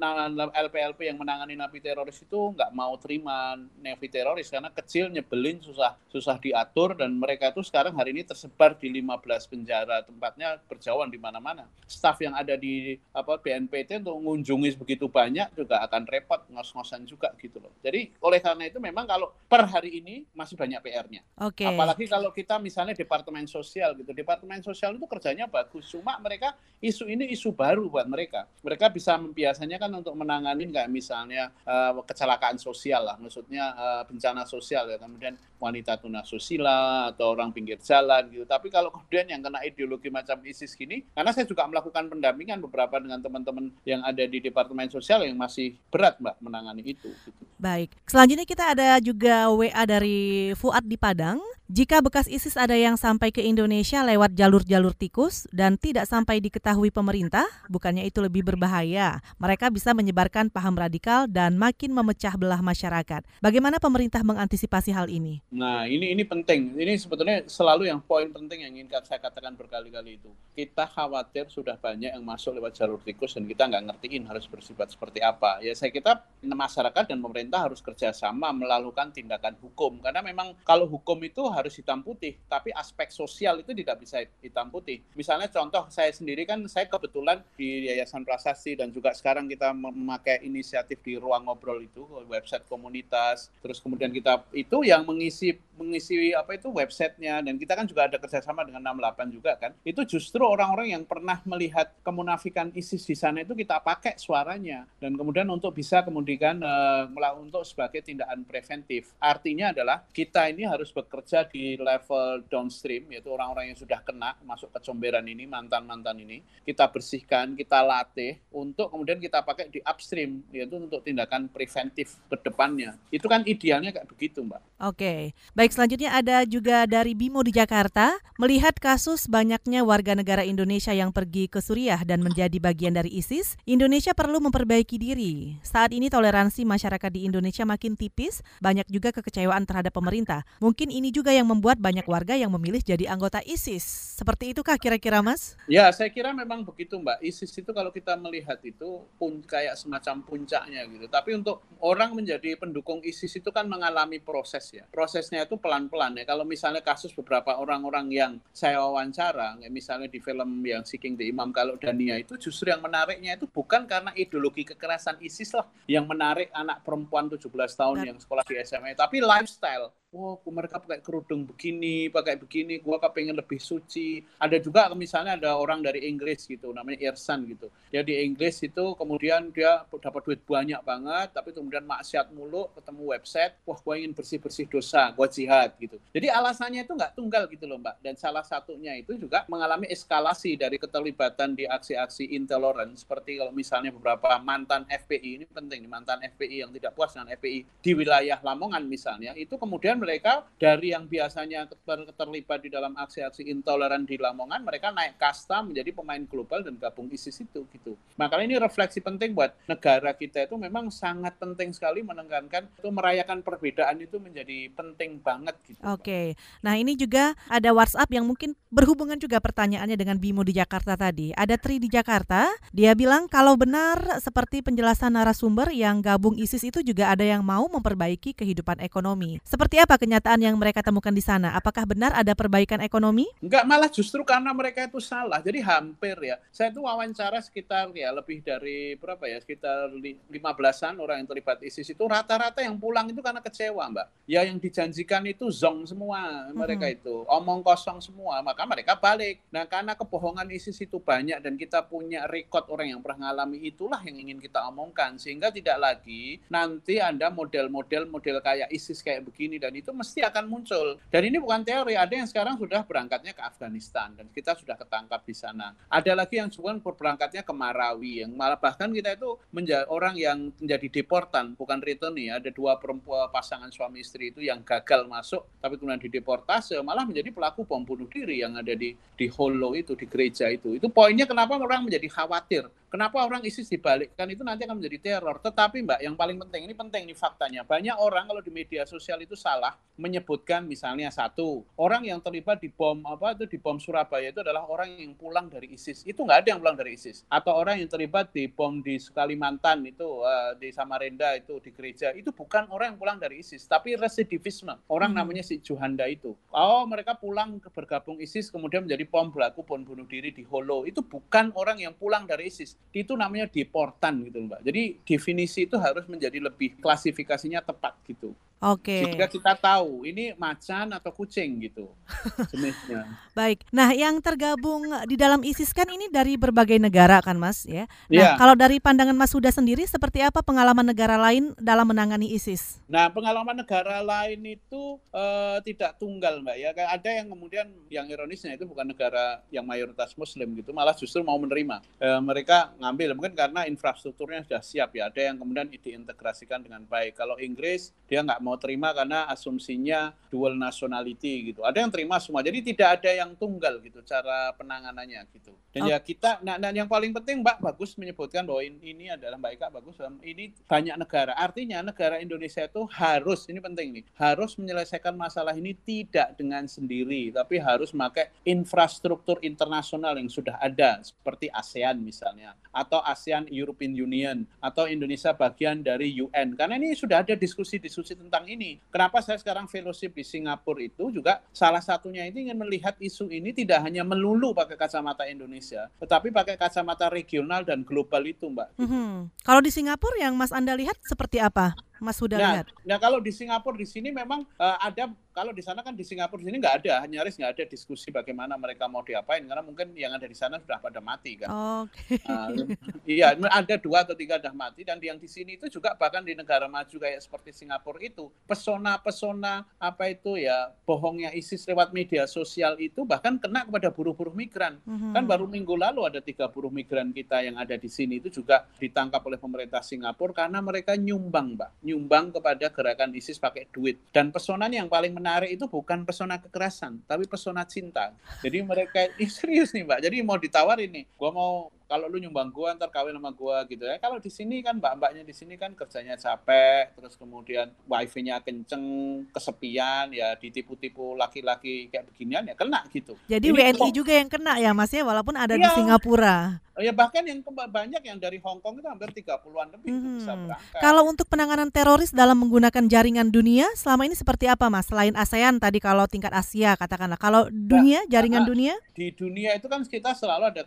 LPLP yang menangani napi teroris itu nggak mau terima napi teroris karena kecil nyebelin susah susah diatur dan mereka itu sekarang hari ini tersebar di 15 penjara tempatnya berjauhan di mana-mana. Staf yang ada di apa BNPT untuk mengunjungi begitu banyak juga akan repot ngos-ngosan juga gitu loh. Jadi oleh karena itu memang kalau per hari ini masih banyak PR-nya. Oke. Okay. Apalagi kalau kita misalnya departemen sosial gitu. Departemen sosial itu kerjanya bagus. Cuma mereka isu ini isu baru buat mereka. Mereka bisa biasanya kan untuk menangani kayak misalnya uh, kecelakaan sosial lah, maksudnya uh, bencana sosial ya. Kemudian wanita tunasusila atau orang pinggir jalan gitu. Tapi kalau kemudian yang kena ideologi macam ISIS gini, karena saya juga melakukan pendampingan beberapa dengan teman-teman yang yang ada di Departemen Sosial yang masih berat Mbak menangani itu. Gitu. Baik, selanjutnya kita ada juga WA dari Fuad di Padang. Jika bekas ISIS ada yang sampai ke Indonesia lewat jalur-jalur tikus dan tidak sampai diketahui pemerintah, bukannya itu lebih berbahaya. Mereka bisa menyebarkan paham radikal dan makin memecah belah masyarakat. Bagaimana pemerintah mengantisipasi hal ini? Nah, ini ini penting. Ini sebetulnya selalu yang poin penting yang ingin saya katakan berkali-kali itu. Kita khawatir sudah banyak yang masuk lewat jalur tikus dan kita nggak ngertiin harus bersifat seperti apa. Ya saya kita masyarakat dan pemerintah harus kerjasama melakukan tindakan hukum karena memang kalau hukum itu harus hitam putih, tapi aspek sosial itu tidak bisa hitam putih. Misalnya contoh saya sendiri kan saya kebetulan di Yayasan Prasasti dan juga sekarang kita memakai inisiatif di ruang ngobrol itu website komunitas, terus kemudian kita itu yang mengisi mengisi apa itu websitenya dan kita kan juga ada kerjasama dengan 68 juga kan. Itu justru orang-orang yang pernah melihat kemunafikan ISIS di sana itu kita pakai suaranya dan kemudian untuk bisa kemudian uh, untuk sebagai tindakan preventif. Artinya adalah kita ini harus bekerja di level downstream yaitu orang-orang yang sudah kena masuk ke comberan ini mantan-mantan ini kita bersihkan kita latih untuk kemudian kita pakai di upstream yaitu untuk tindakan preventif ke depannya. Itu kan idealnya kayak begitu mbak. Oke. Baik selanjutnya ada juga dari Bimo di Jakarta melihat kasus banyaknya warga negara Indonesia yang pergi ke Suriah dan menjadi bagian dari ISIS Indonesia perlu memperbaiki diri. Saat ini toleransi masyarakat di Indonesia makin tipis banyak juga kekecewaan terhadap pemerintah. Mungkin ini juga yang membuat banyak warga yang memilih jadi anggota ISIS. Seperti itukah kira-kira Mas? Ya, saya kira memang begitu Mbak. ISIS itu kalau kita melihat itu pun kayak semacam puncaknya gitu. Tapi untuk orang menjadi pendukung ISIS itu kan mengalami proses ya. Prosesnya itu pelan-pelan ya. Kalau misalnya kasus beberapa orang-orang yang saya wawancara, misalnya di film yang Seeking the Imam kalau Dania itu justru yang menariknya itu bukan karena ideologi kekerasan ISIS lah yang menarik anak perempuan 17 tahun yang sekolah di SMA, tapi lifestyle wow mereka pakai kerudung begini, pakai begini, gua kepengen lebih suci. Ada juga misalnya ada orang dari Inggris gitu, namanya Irsan gitu. Dia di Inggris itu kemudian dia dapat duit banyak banget, tapi kemudian maksiat mulu, ketemu website, wah gua ingin bersih-bersih dosa, gua jihad gitu. Jadi alasannya itu nggak tunggal gitu loh mbak. Dan salah satunya itu juga mengalami eskalasi dari keterlibatan di aksi-aksi intolerance, seperti kalau misalnya beberapa mantan FPI, ini penting, mantan FPI yang tidak puas dengan FPI di wilayah Lamongan misalnya, itu kemudian mereka dari yang biasanya terlibat di dalam aksi-aksi intoleran di Lamongan, mereka naik kasta menjadi pemain global dan gabung ISIS itu gitu. Makanya ini refleksi penting buat negara kita itu memang sangat penting sekali menekankan itu merayakan perbedaan itu menjadi penting banget gitu. Oke. Nah, ini juga ada WhatsApp yang mungkin berhubungan juga pertanyaannya dengan Bimo di Jakarta tadi. Ada Tri di Jakarta, dia bilang kalau benar seperti penjelasan narasumber yang gabung ISIS itu juga ada yang mau memperbaiki kehidupan ekonomi. Seperti apa kenyataan yang mereka temukan di sana? Apakah benar ada perbaikan ekonomi? Enggak, malah justru karena mereka itu salah. Jadi hampir ya. Saya itu wawancara sekitar ya lebih dari berapa ya? Sekitar 15-an orang yang terlibat ISIS itu rata-rata yang pulang itu karena kecewa, Mbak. Ya yang dijanjikan itu zong semua mereka hmm. itu. Omong kosong semua, maka mereka balik. Nah, karena kebohongan ISIS itu banyak dan kita punya record orang yang pernah mengalami itulah yang ingin kita omongkan sehingga tidak lagi nanti Anda model-model model kayak ISIS kayak begini dan itu mesti akan muncul. Dan ini bukan teori, ada yang sekarang sudah berangkatnya ke Afghanistan dan kita sudah ketangkap di sana. Ada lagi yang sekarang berangkatnya ke Marawi yang malah bahkan kita itu menjadi orang yang menjadi deportan bukan return ya. Ada dua perempuan pasangan suami istri itu yang gagal masuk tapi kemudian dideportase malah menjadi pelaku bom bunuh diri yang ada di di Holo itu di gereja itu. Itu poinnya kenapa orang menjadi khawatir Kenapa orang ISIS dibalikkan itu nanti akan menjadi teror. Tetapi Mbak, yang paling penting ini penting nih faktanya. Banyak orang kalau di media sosial itu salah menyebutkan misalnya satu orang yang terlibat di bom apa itu di bom Surabaya itu adalah orang yang pulang dari ISIS. Itu nggak ada yang pulang dari ISIS. Atau orang yang terlibat di bom di Kalimantan itu uh, di Samarinda itu di gereja itu bukan orang yang pulang dari ISIS, tapi residivisme. Orang hmm. namanya si Juhanda itu. Oh mereka pulang ke bergabung ISIS kemudian menjadi bom pelaku bom bunuh diri di Holo. Itu bukan orang yang pulang dari ISIS itu namanya deportan gitu Mbak. Jadi definisi itu harus menjadi lebih klasifikasinya tepat gitu. Oke. Okay. Sehingga kita tahu ini macan atau kucing gitu jenisnya. Baik. Nah, yang tergabung di dalam ISIS kan ini dari berbagai negara kan, Mas ya. Nah, yeah. kalau dari pandangan Mas Huda sendiri seperti apa pengalaman negara lain dalam menangani ISIS? Nah, pengalaman negara lain itu uh, tidak tunggal, Mbak ya. Ada yang kemudian yang ironisnya itu bukan negara yang mayoritas muslim gitu, malah justru mau menerima. Uh, mereka ngambil mungkin karena infrastrukturnya sudah siap ya. Ada yang kemudian diintegrasikan dengan baik. Kalau Inggris dia nggak mau terima karena asumsinya dual nationality gitu. Ada yang terima semua. Jadi tidak ada yang tunggal gitu cara penanganannya gitu. Dan oh. ya kita nah, dan yang paling penting Mbak bagus menyebutkan bahwa ini, ini adalah Mbak Ika bagus ini banyak negara. Artinya negara Indonesia itu harus ini penting nih, harus menyelesaikan masalah ini tidak dengan sendiri, tapi harus memakai infrastruktur internasional yang sudah ada seperti ASEAN misalnya atau ASEAN European Union atau Indonesia bagian dari UN. Karena ini sudah ada diskusi-diskusi tentang tentang ini. Kenapa saya sekarang fellowship di Singapura itu juga salah satunya itu ingin melihat isu ini tidak hanya melulu pakai kacamata Indonesia, tetapi pakai kacamata regional dan global itu, Mbak. Mm -hmm. Kalau di Singapura yang Mas Anda lihat seperti apa? Mas sudah nah, lihat? Nah kalau di Singapura di sini memang uh, ada kalau di sana kan di Singapura di sini nggak ada nyaris nggak ada diskusi bagaimana mereka mau diapain karena mungkin yang ada di sana sudah pada mati kan. Oke. Okay. Uh, iya ada dua atau tiga sudah mati dan yang di sini itu juga bahkan di negara maju kayak seperti Singapura itu pesona-pesona apa itu ya bohongnya ISIS lewat media sosial itu bahkan kena kepada buruh-buruh migran. Mm-hmm. Kan baru minggu lalu ada tiga buruh migran kita yang ada di sini itu juga ditangkap oleh pemerintah Singapura karena mereka nyumbang, Mbak nyumbang kepada gerakan ISIS pakai duit. Dan pesona yang paling menarik itu bukan pesona kekerasan, tapi pesona cinta. Jadi mereka ini serius nih Mbak. Jadi mau ditawar ini, gua mau kalau lu nyumbang gua ntar kawin sama gua gitu ya. Kalau di sini kan mbak-mbaknya di sini kan kerjanya capek, terus kemudian wifi-nya kenceng, kesepian ya ditipu-tipu laki-laki kayak beginian ya kena gitu. Jadi Ini WNI kok, juga yang kena ya Mas ya walaupun ada ya, di Singapura. Ya bahkan yang banyak yang dari Hong Kong itu hampir 30-an lebih hmm. bisa berangkat. Kalau untuk penanganan teroris dalam menggunakan jaringan dunia selama ini seperti apa Mas? Selain ASEAN tadi kalau tingkat Asia katakanlah. Kalau dunia, nah, jaringan dunia? Di dunia itu kan kita selalu ada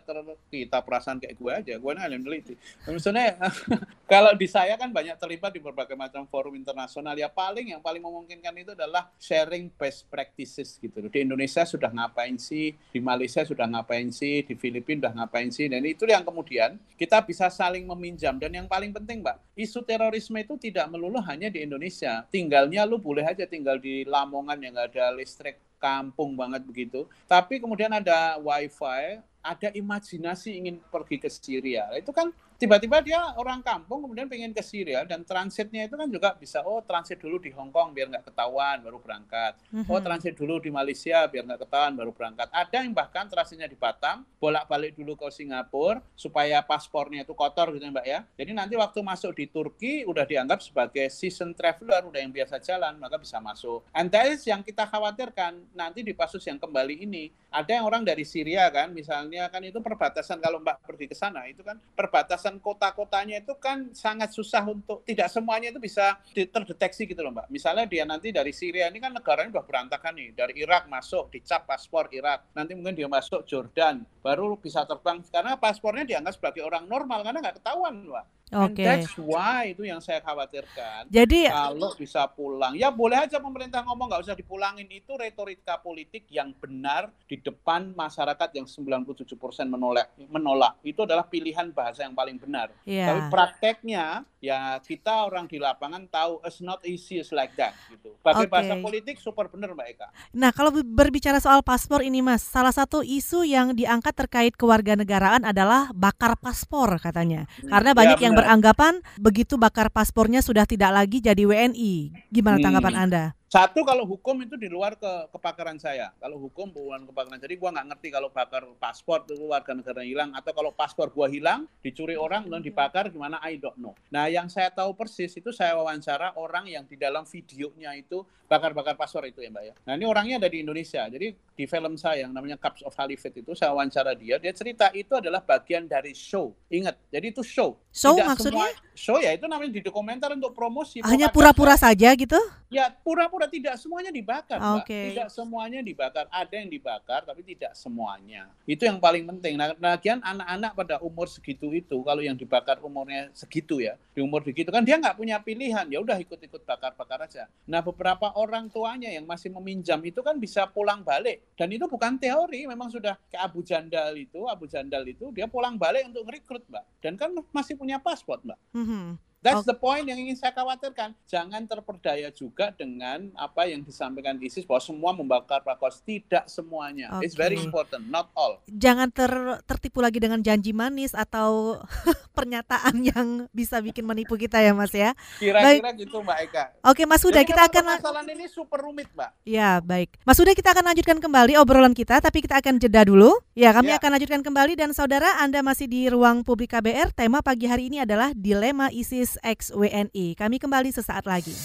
kita perasaan perasaan kayak gue aja, gue yang meneliti. Maksudnya kalau di saya kan banyak terlibat di berbagai macam forum internasional ya paling yang paling memungkinkan itu adalah sharing best practices gitu. Di Indonesia sudah ngapain sih, di Malaysia sudah ngapain sih, di Filipina sudah ngapain sih, dan itu yang kemudian kita bisa saling meminjam dan yang paling penting mbak, isu terorisme itu tidak melulu hanya di Indonesia. Tinggalnya lu boleh aja tinggal di Lamongan yang nggak ada listrik kampung banget begitu. Tapi kemudian ada wifi, ada imajinasi ingin pergi ke Syria. Itu kan tiba-tiba dia orang kampung kemudian pengen ke Syria dan transitnya itu kan juga bisa oh transit dulu di Hong Kong biar nggak ketahuan baru berangkat. Mm-hmm. oh transit dulu di Malaysia biar nggak ketahuan baru berangkat. Ada yang bahkan transitnya di Batam bolak-balik dulu ke Singapura supaya paspornya itu kotor gitu ya, mbak ya. Jadi nanti waktu masuk di Turki udah dianggap sebagai season traveler udah yang biasa jalan maka bisa masuk. And that is yang kita khawatirkan nanti di kasus yang kembali ini ada yang orang dari Syria kan misalnya kan itu perbatasan kalau mbak pergi ke sana itu kan perbatasan kawasan kota-kotanya itu kan sangat susah untuk tidak semuanya itu bisa terdeteksi gitu loh Mbak. Misalnya dia nanti dari Syria ini kan negaranya udah berantakan nih. Dari Irak masuk dicap paspor Irak. Nanti mungkin dia masuk Jordan baru bisa terbang karena paspornya dianggap sebagai orang normal karena nggak ketahuan Mbak. Oke. Okay. that's why itu yang saya khawatirkan. Jadi kalau bisa pulang, ya boleh aja pemerintah ngomong nggak usah dipulangin itu retorika politik yang benar di depan masyarakat yang 97% menolak menolak. Itu adalah pilihan bahasa yang paling benar. Yeah. Tapi prakteknya ya kita orang di lapangan tahu it's not easy like that gitu. Pakai okay. bahasa politik super benar Mbak Eka. Nah, kalau berbicara soal paspor ini Mas, salah satu isu yang diangkat terkait kewarganegaraan adalah bakar paspor katanya. Hmm. Karena banyak ya, yang beranggapan begitu bakar paspornya sudah tidak lagi jadi WNI. Gimana hmm. tanggapan Anda? Satu kalau hukum itu di luar ke kepakaran saya. Kalau hukum bukan kepakaran. Jadi gua nggak ngerti kalau bakar paspor itu warga negara hilang atau kalau paspor gua hilang dicuri orang dan dibakar gimana I don't know. Nah yang saya tahu persis itu saya wawancara orang yang di dalam videonya itu bakar-bakar paspor itu ya mbak ya. Nah ini orangnya ada di Indonesia. Jadi di film saya yang namanya Cups of Caliphate itu saya wawancara dia. Dia cerita itu adalah bagian dari show. Ingat, jadi itu show. Show Tidak maksudnya? Semua, show ya itu namanya di dokumenter untuk promosi. Hanya pura-pura saja gitu? Ya pura-pura tidak semuanya dibakar, Mbak. Tidak semuanya dibakar. Ada yang dibakar, tapi tidak semuanya. Itu yang paling penting. Nah, lagian anak-anak pada umur segitu itu, kalau yang dibakar umurnya segitu ya, di umur segitu kan dia nggak punya pilihan. Ya udah ikut-ikut bakar-bakar aja. Nah, beberapa orang tuanya yang masih meminjam itu kan bisa pulang balik. Dan itu bukan teori, memang sudah ke Abu Jandal itu, Abu Jandal itu dia pulang balik untuk rekrut, Mbak. Dan kan masih punya paspor, Mbak. Mm -hmm. That's the point yang ingin saya khawatirkan. Jangan terperdaya juga dengan apa yang disampaikan ISIS bahwa semua membakar pakos. Tidak semuanya. Okay. It's very important, not all. Jangan ter tertipu lagi dengan janji manis atau pernyataan yang bisa bikin menipu kita ya Mas ya. Kira-kira gitu Mbak Eka. Oke Mas Huda, kita akan masalah ini super rumit Mbak. Ya baik. Mas Huda kita akan lanjutkan kembali obrolan kita, tapi kita akan jeda dulu. Ya kami ya. akan lanjutkan kembali dan saudara Anda masih di ruang publik KBR. Tema pagi hari ini adalah dilema ISIS WNI. Kami kembali sesaat lagi.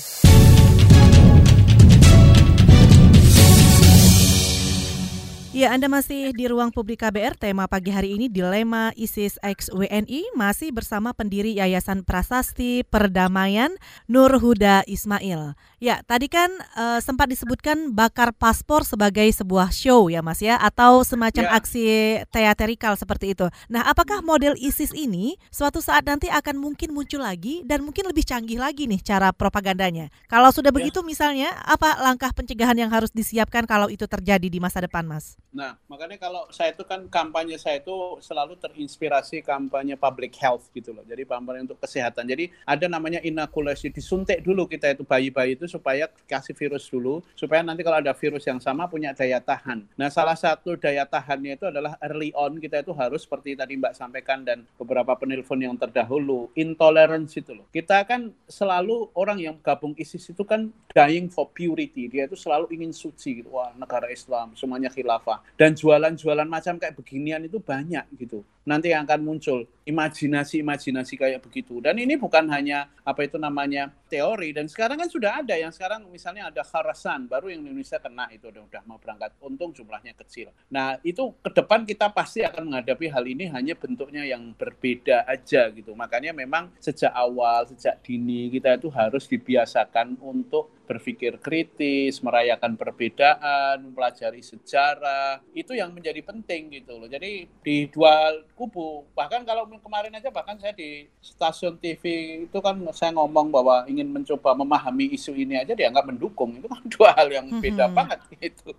Ya, Anda masih di ruang publik KBR. Tema pagi hari ini dilema ISIS X WNI masih bersama pendiri Yayasan Prasasti Perdamaian Nur Huda Ismail. Ya, tadi kan uh, sempat disebutkan bakar paspor sebagai sebuah show ya, Mas ya, atau semacam ya. aksi teaterikal seperti itu. Nah, apakah model ISIS ini suatu saat nanti akan mungkin muncul lagi dan mungkin lebih canggih lagi nih cara propagandanya? Kalau sudah ya. begitu misalnya, apa langkah pencegahan yang harus disiapkan kalau itu terjadi di masa depan, Mas? Nah, makanya kalau saya itu kan kampanye saya itu selalu terinspirasi kampanye public health gitu loh. Jadi kampanye untuk kesehatan. Jadi ada namanya inokulasi, disuntik dulu kita itu bayi-bayi itu supaya kasih virus dulu, supaya nanti kalau ada virus yang sama punya daya tahan. Nah, salah satu daya tahannya itu adalah early on kita itu harus seperti tadi Mbak sampaikan dan beberapa penelpon yang terdahulu, intolerance itu loh. Kita kan selalu orang yang gabung ISIS itu kan dying for purity. Dia itu selalu ingin suci gitu. Wah, negara Islam, semuanya khilafah dan jualan-jualan macam kayak beginian itu banyak gitu nanti yang akan muncul. Imajinasi-imajinasi kayak begitu. Dan ini bukan hanya apa itu namanya teori. Dan sekarang kan sudah ada yang sekarang misalnya ada Kharasan baru yang Indonesia kena itu. Udah, udah mau berangkat. Untung jumlahnya kecil. Nah itu ke depan kita pasti akan menghadapi hal ini hanya bentuknya yang berbeda aja gitu. Makanya memang sejak awal sejak dini kita itu harus dibiasakan untuk berpikir kritis, merayakan perbedaan, mempelajari sejarah, itu yang menjadi penting gitu loh. Jadi di dua kubu. Bahkan kalau kemarin aja bahkan saya di stasiun TV itu kan saya ngomong bahwa ingin mencoba memahami isu ini aja dianggap mendukung. Itu kan dua hal yang beda mm-hmm. banget gitu.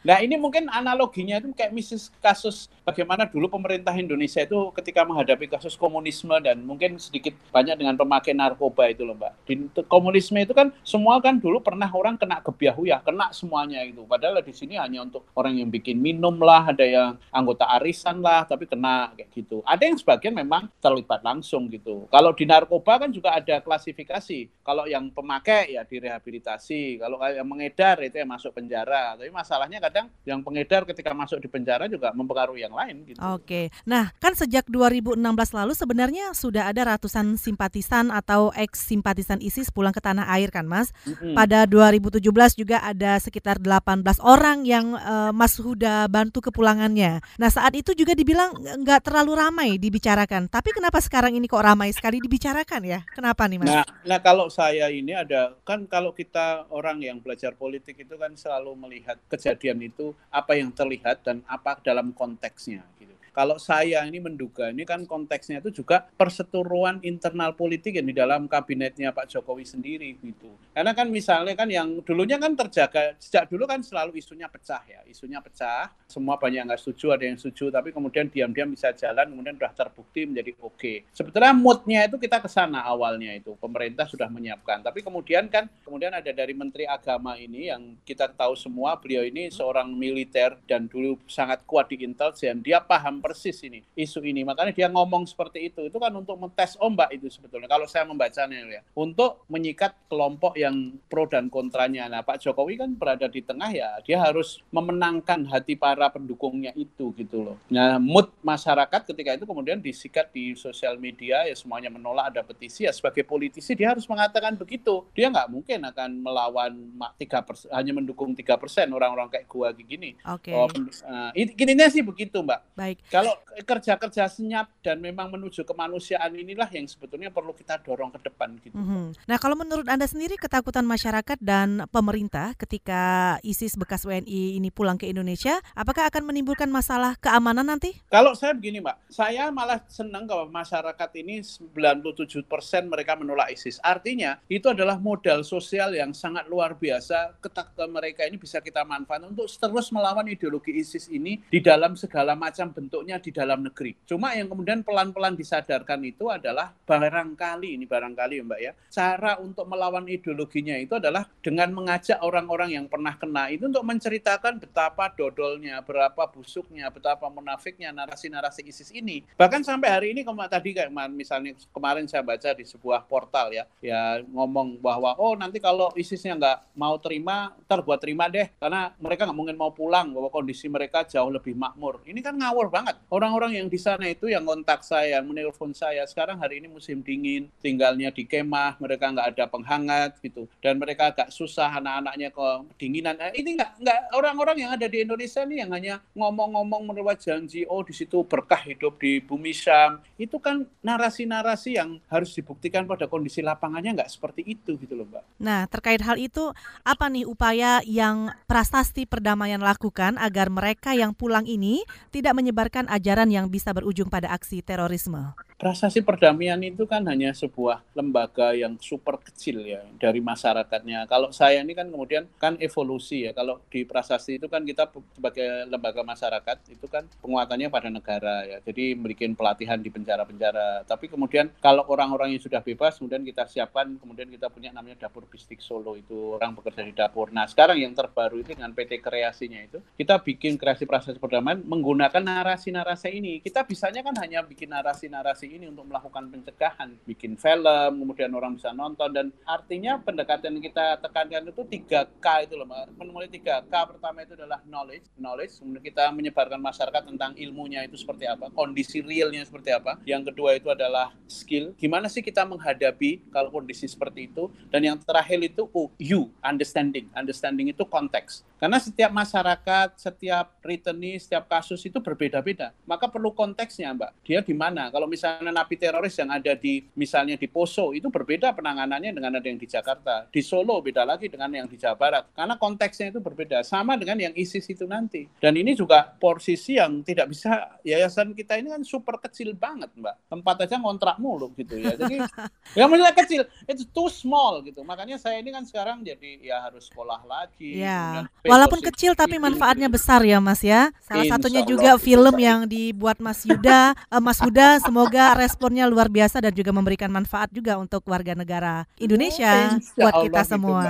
Nah, ini mungkin analoginya itu kayak misis kasus bagaimana dulu pemerintah Indonesia itu ketika menghadapi kasus komunisme dan mungkin sedikit banyak dengan pemakai narkoba itu loh, Mbak. Di komunisme itu kan semua kan dulu pernah orang kena kebiahu ya, kena semuanya itu. Padahal di sini hanya untuk orang yang bikin minum lah, ada yang anggota arisan lah, tapi kena kayak gitu. Ada yang sebagian memang terlibat langsung gitu. Kalau di narkoba kan juga ada klasifikasi. Kalau yang pemakai ya direhabilitasi, kalau yang mengedar itu yang masuk penjara. Tapi masalahnya kadang yang pengedar ketika masuk di penjara juga mempengaruhi yang lain gitu. Oke. Nah, kan sejak 2016 lalu sebenarnya sudah ada ratusan simpatisan atau ex simpatisan ISIS pulang ke tanah air kan, Mas? Mm-hmm. Pada 2017 juga ada sekitar 18 orang yang uh, Mas Huda bantu kepulangannya. Nah, saat itu juga dibilang nggak terlalu ramai dibicarakan. Tapi kenapa sekarang ini kok ramai sekali dibicarakan ya? Kenapa nih Mas? Nah, nah kalau saya ini ada kan kalau kita orang yang belajar politik itu kan selalu melihat kejadian itu apa yang terlihat dan apa dalam konteksnya gitu. Kalau saya ini menduga ini kan konteksnya itu juga perseteruan internal politik yang di dalam kabinetnya Pak Jokowi sendiri gitu. Karena kan misalnya kan yang dulunya kan terjaga sejak dulu kan selalu isunya pecah ya, isunya pecah. Semua banyak nggak setuju, ada yang setuju, tapi kemudian diam-diam bisa jalan, kemudian sudah terbukti menjadi oke. Okay. Sebetulnya moodnya itu kita ke sana awalnya itu, pemerintah sudah menyiapkan. Tapi kemudian kan kemudian ada dari Menteri Agama ini yang kita tahu semua beliau ini seorang militer dan dulu sangat kuat di intelijen, dia paham persis ini isu ini. Makanya dia ngomong seperti itu. Itu kan untuk metes ombak itu sebetulnya. Kalau saya membacanya ya, untuk menyikat kelompok yang pro dan kontranya. Nah, Pak Jokowi kan berada di tengah ya. Dia harus memenangkan hati para pendukungnya itu gitu loh. Nah, mood masyarakat ketika itu kemudian disikat di sosial media ya semuanya menolak ada petisi ya sebagai politisi dia harus mengatakan begitu. Dia nggak mungkin akan melawan tiga persen hanya mendukung tiga persen orang-orang kayak gua gini. Oke. Okay. Oh, uh, intinya sih begitu, Mbak. Baik. Kalau kerja-kerja senyap dan memang menuju kemanusiaan inilah yang sebetulnya perlu kita dorong ke depan gitu. Mm -hmm. Nah, kalau menurut Anda sendiri ketakutan masyarakat dan pemerintah ketika ISIS bekas WNI ini pulang ke Indonesia, apakah akan menimbulkan masalah keamanan nanti? Kalau saya begini, Mbak, saya malah senang kalau masyarakat ini 97% mereka menolak ISIS. Artinya, itu adalah modal sosial yang sangat luar biasa ketakutan mereka ini bisa kita manfaatkan untuk terus melawan ideologi ISIS ini di dalam segala macam bentuknya bentuknya di dalam negeri. Cuma yang kemudian pelan-pelan disadarkan itu adalah barangkali ini barangkali ya Mbak ya, cara untuk melawan ideologinya itu adalah dengan mengajak orang-orang yang pernah kena itu untuk menceritakan betapa dodolnya, berapa busuknya, betapa munafiknya narasi-narasi ISIS ini. Bahkan sampai hari ini tadi kayak misalnya kemarin saya baca di sebuah portal ya, ya ngomong bahwa oh nanti kalau ISISnya nggak mau terima, terbuat terima deh karena mereka nggak mungkin mau pulang bahwa kondisi mereka jauh lebih makmur. Ini kan ngawur banget. Orang-orang yang di sana itu yang kontak saya, menelpon saya. Sekarang hari ini musim dingin, tinggalnya di kemah, mereka nggak ada penghangat gitu, dan mereka agak susah anak-anaknya ke dinginan. Eh, ini nggak nggak orang-orang yang ada di Indonesia nih yang hanya ngomong-ngomong menerima janji, oh di situ berkah hidup di bumi Syam. Itu kan narasi-narasi yang harus dibuktikan pada kondisi lapangannya nggak seperti itu gitu loh, Mbak. Nah terkait hal itu apa nih upaya yang prasasti perdamaian lakukan agar mereka yang pulang ini tidak menyebarkan ajaran yang bisa berujung pada aksi terorisme? Prasasti perdamaian itu kan hanya sebuah lembaga yang super kecil ya dari masyarakatnya. Kalau saya ini kan kemudian kan evolusi ya. Kalau di prasasti itu kan kita sebagai lembaga masyarakat itu kan penguatannya pada negara ya. Jadi bikin pelatihan di penjara-penjara. Tapi kemudian kalau orang-orang yang sudah bebas kemudian kita siapkan kemudian kita punya namanya dapur bistik Solo itu orang bekerja di dapur. Nah sekarang yang terbaru itu dengan PT kreasinya itu kita bikin kreasi prasasti perdamaian menggunakan narasi-narasi ini. Kita bisanya kan hanya bikin narasi-narasi ini untuk melakukan pencegahan, bikin film, kemudian orang bisa nonton dan artinya pendekatan yang kita tekankan itu 3K itu loh, mulai 3K pertama itu adalah knowledge, knowledge, kemudian kita menyebarkan masyarakat tentang ilmunya itu seperti apa, kondisi realnya seperti apa. Yang kedua itu adalah skill, gimana sih kita menghadapi kalau kondisi seperti itu dan yang terakhir itu oh, you, understanding, understanding itu konteks. Karena setiap masyarakat, setiap returnee, setiap kasus itu berbeda-beda. Maka perlu konteksnya, Mbak. Dia di mana? Kalau misalnya misalnya napi teroris yang ada di misalnya di Poso itu berbeda penanganannya dengan ada yang di Jakarta. Di Solo beda lagi dengan yang di Jawa Barat. Karena konteksnya itu berbeda. Sama dengan yang ISIS itu nanti. Dan ini juga posisi yang tidak bisa yayasan kita ini kan super kecil banget, Mbak. Tempat aja ngontrak mulu gitu ya. Jadi yang maksudnya kecil, itu too small gitu. Makanya saya ini kan sekarang jadi ya harus sekolah lagi. Ya. Walaupun kecil tapi manfaatnya besar ya, Mas ya. Salah satunya juga film yang dibuat Mas Yuda, uh, Mas Huda semoga responnya luar biasa dan juga memberikan manfaat juga untuk warga negara Indonesia Insya buat Allah kita gitu, semua.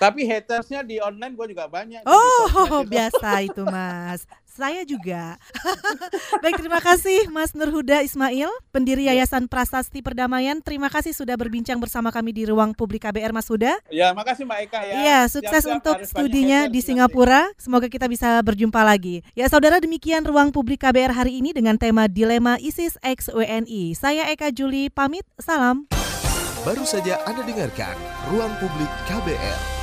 Tapi hatersnya di online gue juga banyak. Oh, sosmed itu. biasa itu Mas. Saya juga. Baik, terima kasih Mas Nurhuda Ismail, pendiri Yayasan Prasasti Perdamaian. Terima kasih sudah berbincang bersama kami di ruang publik KBR Mas Huda. Ya, makasih Mbak Eka ya. Iya, sukses Siap-siap untuk harus banyak studinya haters di nanti. Singapura. Semoga kita bisa berjumpa lagi. Ya, saudara demikian ruang publik KBR hari ini dengan tema Dilema ISIS X WNI. Saya Eka Juli pamit. Salam. Baru saja Anda dengarkan Ruang Publik KBR.